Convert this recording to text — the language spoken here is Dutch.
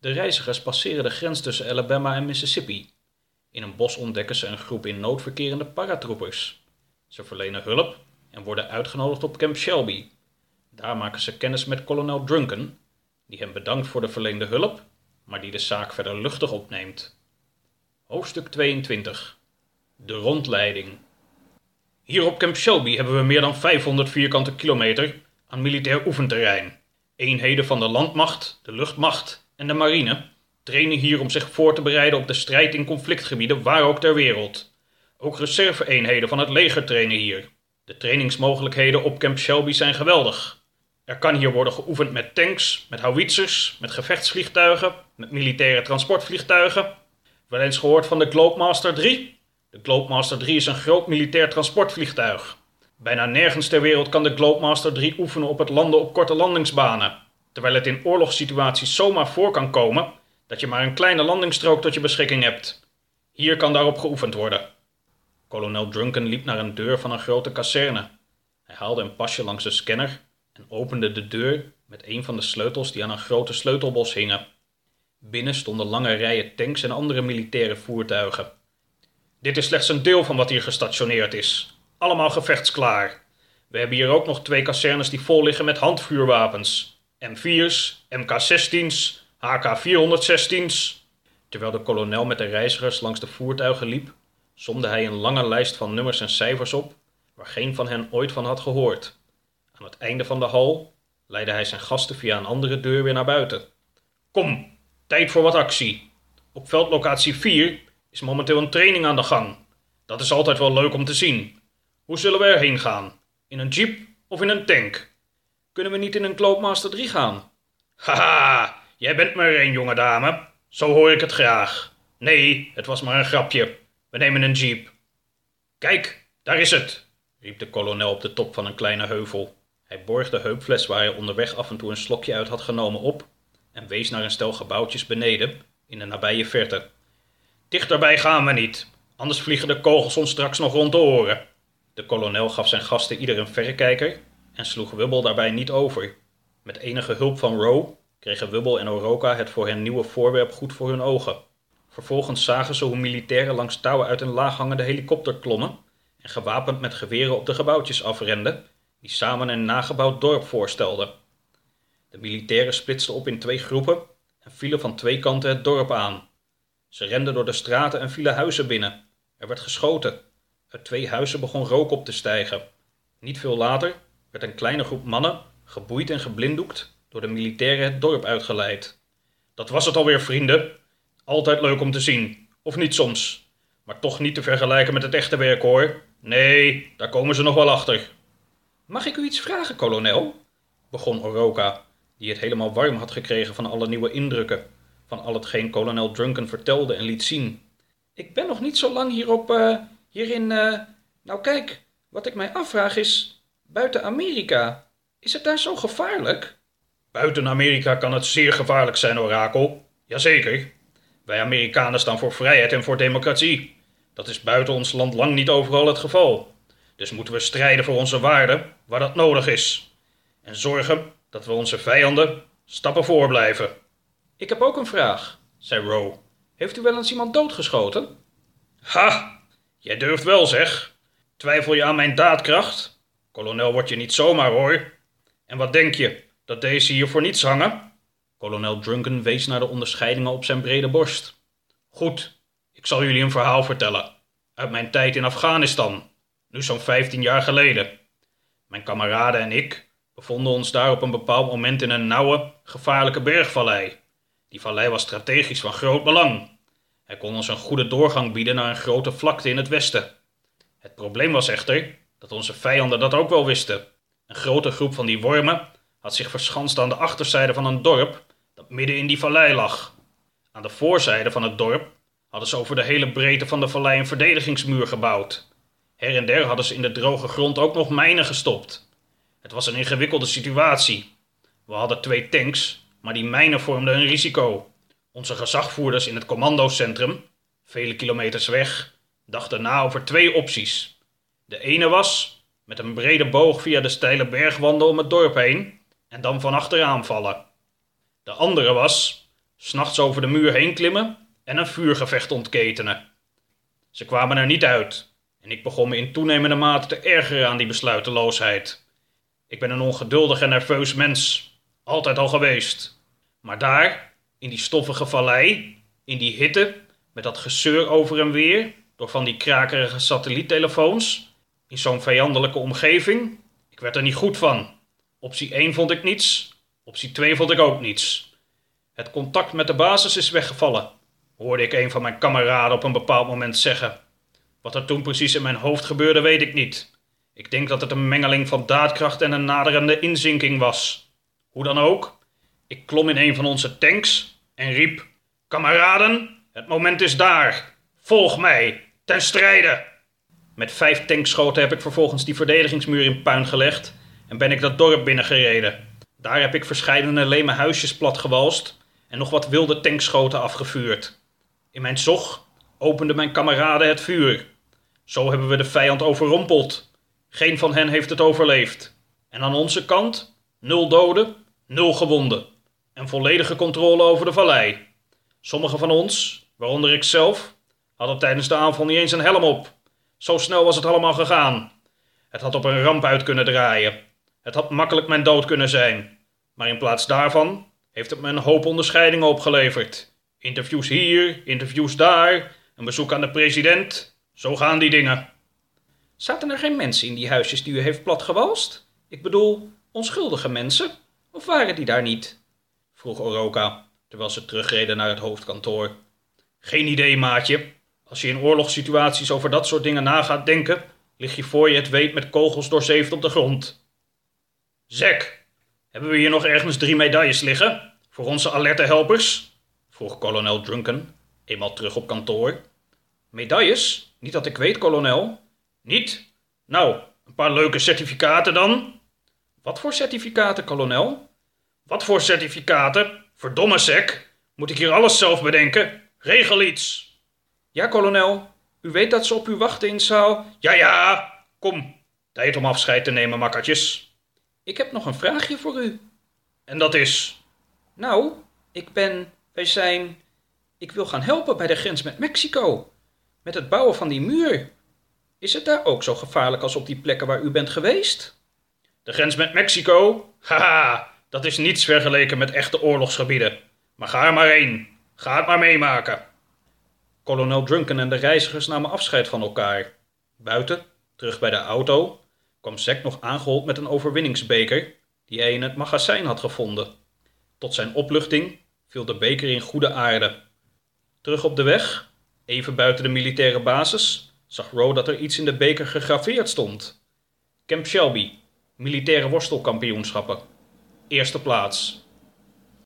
De reizigers passeren de grens tussen Alabama en Mississippi. In een bos ontdekken ze een groep in nood verkerende paratroopers. Ze verlenen hulp en worden uitgenodigd op Camp Shelby. Daar maken ze kennis met kolonel Drunken, die hem bedankt voor de verleende hulp, maar die de zaak verder luchtig opneemt. Hoofdstuk 22 De rondleiding Hier op Camp Shelby hebben we meer dan 500 vierkante kilometer aan militair oefenterrein. Eenheden van de landmacht, de luchtmacht en de marine trainen hier om zich voor te bereiden op de strijd in conflictgebieden waar ook ter wereld. Ook reserve-eenheden van het leger trainen hier. De trainingsmogelijkheden op Camp Shelby zijn geweldig. Er kan hier worden geoefend met tanks, met howitzers, met gevechtsvliegtuigen, met militaire transportvliegtuigen. Wel eens gehoord van de Globemaster 3? De Globemaster 3 is een groot militair transportvliegtuig. Bijna nergens ter wereld kan de Globemaster 3 oefenen op het landen op korte landingsbanen, terwijl het in oorlogssituaties zomaar voor kan komen dat je maar een kleine landingsstrook tot je beschikking hebt. Hier kan daarop geoefend worden. Kolonel Drunken liep naar een deur van een grote kazerne. Hij haalde een pasje langs de scanner en opende de deur met een van de sleutels die aan een grote sleutelbos hingen. Binnen stonden lange rijen tanks en andere militaire voertuigen. Dit is slechts een deel van wat hier gestationeerd is. Allemaal gevechtsklaar. We hebben hier ook nog twee kazernes die vol liggen met handvuurwapens. M4's, MK16's, HK416's. Terwijl de kolonel met de reizigers langs de voertuigen liep, somde hij een lange lijst van nummers en cijfers op, waar geen van hen ooit van had gehoord. Aan het einde van de hal leidde hij zijn gasten via een andere deur weer naar buiten. Kom, tijd voor wat actie. Op veldlocatie 4 is momenteel een training aan de gang. Dat is altijd wel leuk om te zien. Hoe zullen we erheen gaan? In een jeep of in een tank? Kunnen we niet in een Globemaster 3 gaan? Haha, jij bent maar één jonge dame. Zo hoor ik het graag. Nee, het was maar een grapje. We nemen een jeep. Kijk, daar is het, riep de kolonel op de top van een kleine heuvel. Hij borg de heupfles waar hij onderweg af en toe een slokje uit had genomen op en wees naar een stel gebouwtjes beneden in de nabije verte. Dichterbij gaan we niet, anders vliegen de kogels ons straks nog rond de oren. De kolonel gaf zijn gasten ieder een verrekijker en sloeg Wubbel daarbij niet over. Met enige hulp van Rowe kregen Wubbel en Oroka het voor hen nieuwe voorwerp goed voor hun ogen. Vervolgens zagen ze hoe militairen langs touwen uit een laaghangende helikopter klommen en gewapend met geweren op de gebouwtjes afrenden, die samen een nagebouwd dorp voorstelden. De militairen splitsten op in twee groepen en vielen van twee kanten het dorp aan. Ze renden door de straten en vielen huizen binnen. Er werd geschoten. Uit twee huizen begon rook op te stijgen. Niet veel later werd een kleine groep mannen, geboeid en geblinddoekt, door de militairen het dorp uitgeleid. Dat was het alweer, vrienden. Altijd leuk om te zien, of niet soms. Maar toch niet te vergelijken met het echte werk hoor. Nee, daar komen ze nog wel achter. Mag ik u iets vragen, kolonel? begon Oroka, die het helemaal warm had gekregen van alle nieuwe indrukken, van al hetgeen kolonel Drunken vertelde en liet zien. Ik ben nog niet zo lang hierop, uh, hierin. Uh... Nou kijk, wat ik mij afvraag is: buiten Amerika, is het daar zo gevaarlijk? Buiten Amerika kan het zeer gevaarlijk zijn, orakel. Jazeker. Wij Amerikanen staan voor vrijheid en voor democratie. Dat is buiten ons land lang niet overal het geval. Dus moeten we strijden voor onze waarden waar dat nodig is. En zorgen dat we onze vijanden stappen voor blijven. Ik heb ook een vraag, zei Rowe. Heeft u wel eens iemand doodgeschoten? Ha! Jij durft wel, zeg. Twijfel je aan mijn daadkracht? Kolonel wordt je niet zomaar, hoor. En wat denk je, dat deze hier voor niets hangen? Kolonel Drunken wees naar de onderscheidingen op zijn brede borst. Goed, ik zal jullie een verhaal vertellen. Uit mijn tijd in Afghanistan, nu zo'n vijftien jaar geleden. Mijn kameraden en ik bevonden ons daar op een bepaald moment in een nauwe, gevaarlijke bergvallei. Die vallei was strategisch van groot belang. Hij kon ons een goede doorgang bieden naar een grote vlakte in het westen. Het probleem was echter dat onze vijanden dat ook wel wisten. Een grote groep van die wormen had zich verschanst aan de achterzijde van een dorp dat midden in die vallei lag. Aan de voorzijde van het dorp hadden ze over de hele breedte van de vallei een verdedigingsmuur gebouwd. Her en der hadden ze in de droge grond ook nog mijnen gestopt. Het was een ingewikkelde situatie. We hadden twee tanks, maar die mijnen vormden een risico. Onze gezagvoerders in het commandocentrum, vele kilometers weg, dachten na over twee opties. De ene was met een brede boog via de steile bergwanden om het dorp heen en dan van achteraan vallen. De andere was s'nachts over de muur heen klimmen en een vuurgevecht ontketenen. Ze kwamen er niet uit en ik begon me in toenemende mate te ergeren aan die besluiteloosheid. Ik ben een ongeduldig en nerveus mens, altijd al geweest. Maar daar, in die stoffige vallei, in die hitte, met dat gezeur over en weer, door van die krakerige satelliettelefoons, in zo'n vijandelijke omgeving, ik werd er niet goed van. Optie 1 vond ik niets, optie 2 vond ik ook niets. Het contact met de basis is weggevallen, hoorde ik een van mijn kameraden op een bepaald moment zeggen. Wat er toen precies in mijn hoofd gebeurde, weet ik niet. Ik denk dat het een mengeling van daadkracht en een naderende inzinking was. Hoe dan ook, ik klom in een van onze tanks en riep: Kameraden, het moment is daar. Volg mij, ten strijde. Met vijf tankschoten heb ik vervolgens die verdedigingsmuur in puin gelegd en ben ik dat dorp binnengereden. Daar heb ik verscheidene leme huisjes platgewalst en nog wat wilde tankschoten afgevuurd. In mijn zog openden mijn kameraden het vuur. Zo hebben we de vijand overrompeld. Geen van hen heeft het overleefd. En aan onze kant nul doden, nul gewonden. En volledige controle over de vallei. Sommigen van ons, waaronder ik zelf, hadden tijdens de aanval niet eens een helm op. Zo snel was het allemaal gegaan. Het had op een ramp uit kunnen draaien. Het had makkelijk mijn dood kunnen zijn. Maar in plaats daarvan heeft het me een hoop onderscheidingen opgeleverd. Interviews hier, interviews daar, een bezoek aan de president. Zo gaan die dingen. Zaten er geen mensen in die huisjes die u heeft platgewalst? Ik bedoel, onschuldige mensen? Of waren die daar niet? vroeg Oroka, terwijl ze terugreden naar het hoofdkantoor. Geen idee, maatje. Als je in oorlogssituaties over dat soort dingen na gaat denken, lig je voor je het weet met kogels doorzeefd op de grond. Zek, hebben we hier nog ergens drie medailles liggen? Voor onze alerte helpers? vroeg kolonel Drunken, eenmaal terug op kantoor. Medailles? Niet dat ik weet, kolonel. Niet? Nou, een paar leuke certificaten dan? Wat voor certificaten, kolonel? Wat voor certificaten? Verdomme sek. Moet ik hier alles zelf bedenken? Regel iets. Ja, kolonel. U weet dat ze op u wachten in zaal. Ja, ja. Kom. Tijd om afscheid te nemen, makkertjes. Ik heb nog een vraagje voor u. En dat is? Nou, ik ben... Wij zijn... Ik wil gaan helpen bij de grens met Mexico. Met het bouwen van die muur. Is het daar ook zo gevaarlijk als op die plekken waar u bent geweest? De grens met Mexico? Haha, dat is niets vergeleken met echte oorlogsgebieden. Maar ga er maar heen. Ga het maar meemaken. Kolonel Drunken en de reizigers namen afscheid van elkaar. Buiten, terug bij de auto, kwam Zack nog aangehold met een overwinningsbeker die hij in het magazijn had gevonden. Tot zijn opluchting viel de beker in goede aarde. Terug op de weg, even buiten de militaire basis, zag Rowe dat er iets in de beker gegraveerd stond. Camp Shelby, militaire worstelkampioenschappen. Eerste plaats.